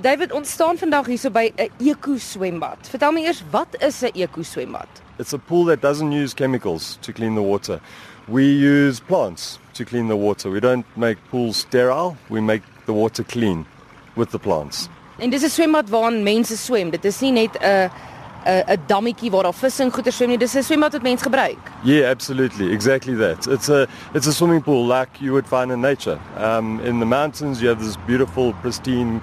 David, ons staan vandag hierso by 'n eko-swembad. Vertel my eers, wat is 'n eko-swembad? It's a pool that doesn't use chemicals to clean the water. We use plants to clean the water. We don't make pools sterile, we make the water clean with the plants. En dis 'n swembad waarin mense swem. Dit is nie net 'n 'n 'n dammetjie waar daar visse en goeie swem nie. Dis 'n swembad wat mense gebruik. Yeah, absolutely. Exactly that. It's a it's a swimming pool like you would find in nature. Um in the mountains you have this beautiful pristine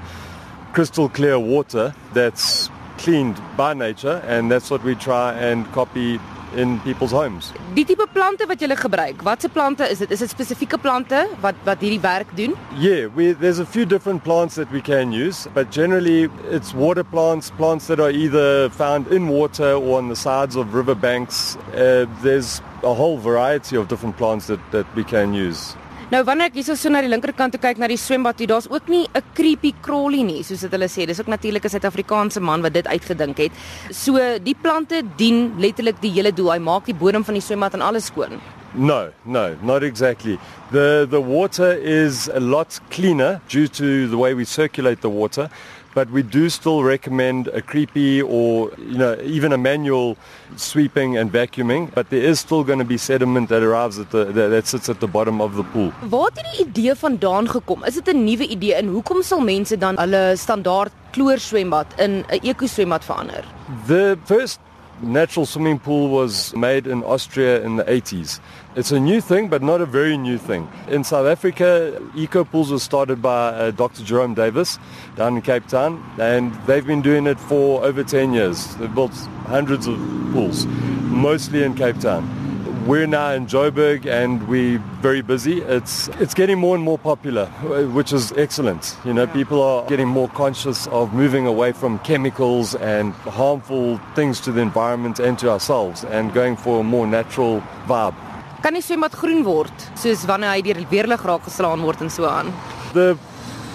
crystal clear water that's cleaned by nature and that's what we try and copy in people's homes. Die tipe plante wat jy gebruik, watse plante is dit? Is dit spesifieke plante wat wat hierdie werk doen? Yeah, we there's a few different plants that we can use, but generally it's water plants, plants that are either found in water or on the sides of riverbanks. Uh, there's a whole variety of different plants that that we can use. Nou wanneer ek hierso so na die linkerkant toe kyk na die swembad, hier daar's ook nie 'n creepy crawly nie, soos dit hulle sê. Dis ook natuurlik 'n Suid-Afrikaanse man wat dit uitgedink het. So die plante dien letterlik die hele doel. Hy maak die bodem van die swembad en alles skoon. No, no, not exactly. The the water is a lot cleaner due to the way we circulate the water. But we do still recommend a creepy or you know even a manual sweeping and vacuuming but there is still going to be sediment that arrives at the that sits at the bottom of the pool. Waar het hierdie idee vandaan gekom? Is dit 'n nuwe idee en hoekom sal mense dan hulle standaard kloor swembad in 'n eko swembad verander? The first natural swimming pool was made in Austria in the 80s. It's a new thing, but not a very new thing. In South Africa, eco pools were started by uh, Dr. Jerome Davis down in Cape Town, and they've been doing it for over 10 years. They've built hundreds of pools, mostly in Cape Town. We're now in Joburg and we're very busy. It's it's getting more and more popular, which is excellent. You know, people are getting more conscious of moving away from chemicals and harmful things to the environment and to ourselves and going for a more natural vibe. Kan die swembad groen word soos wanneer hy deur weerlig raak geslaan word en so aan? The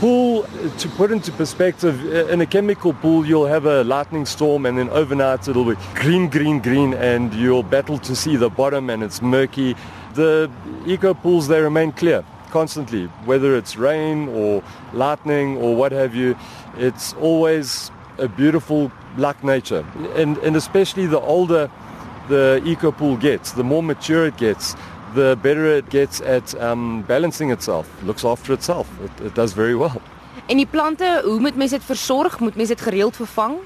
pool, to put into perspective, in a chemical pool, you'll have a lightning storm and then overnight it'll be green, green, green, and you'll battle to see the bottom and it's murky. The eco pools, they remain clear constantly, whether it's rain or lightning or what have you. It's always a beautiful black nature. And, and especially the older the eco pool gets, the more mature it gets, the better it gets at um, balancing itself, looks after itself. It, it does very well. En die plante, hoe moet mense dit versorg? Moet mense dit gereeld vervang?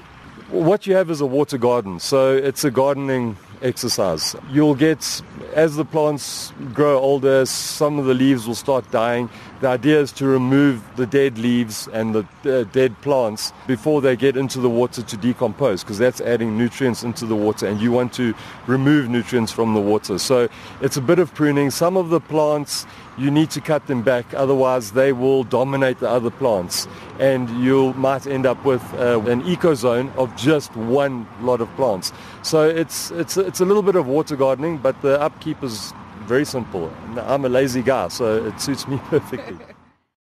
What you have is a water garden. So it's a gardening exercise. You'll get, as the plants grow older, some of the leaves will start dying. The idea is to remove the dead leaves and the uh, dead plants before they get into the water to decompose because that's adding nutrients into the water and you want to remove nutrients from the water. So it's a bit of pruning. Some of the plants you need to cut them back otherwise they will dominate the other plants and you might end up with uh, an ecozone of just one lot of plants. So it's it's it's a little bit of water gardening but the upkeep is very simple. I'm a lazy guy so it suits me perfectly.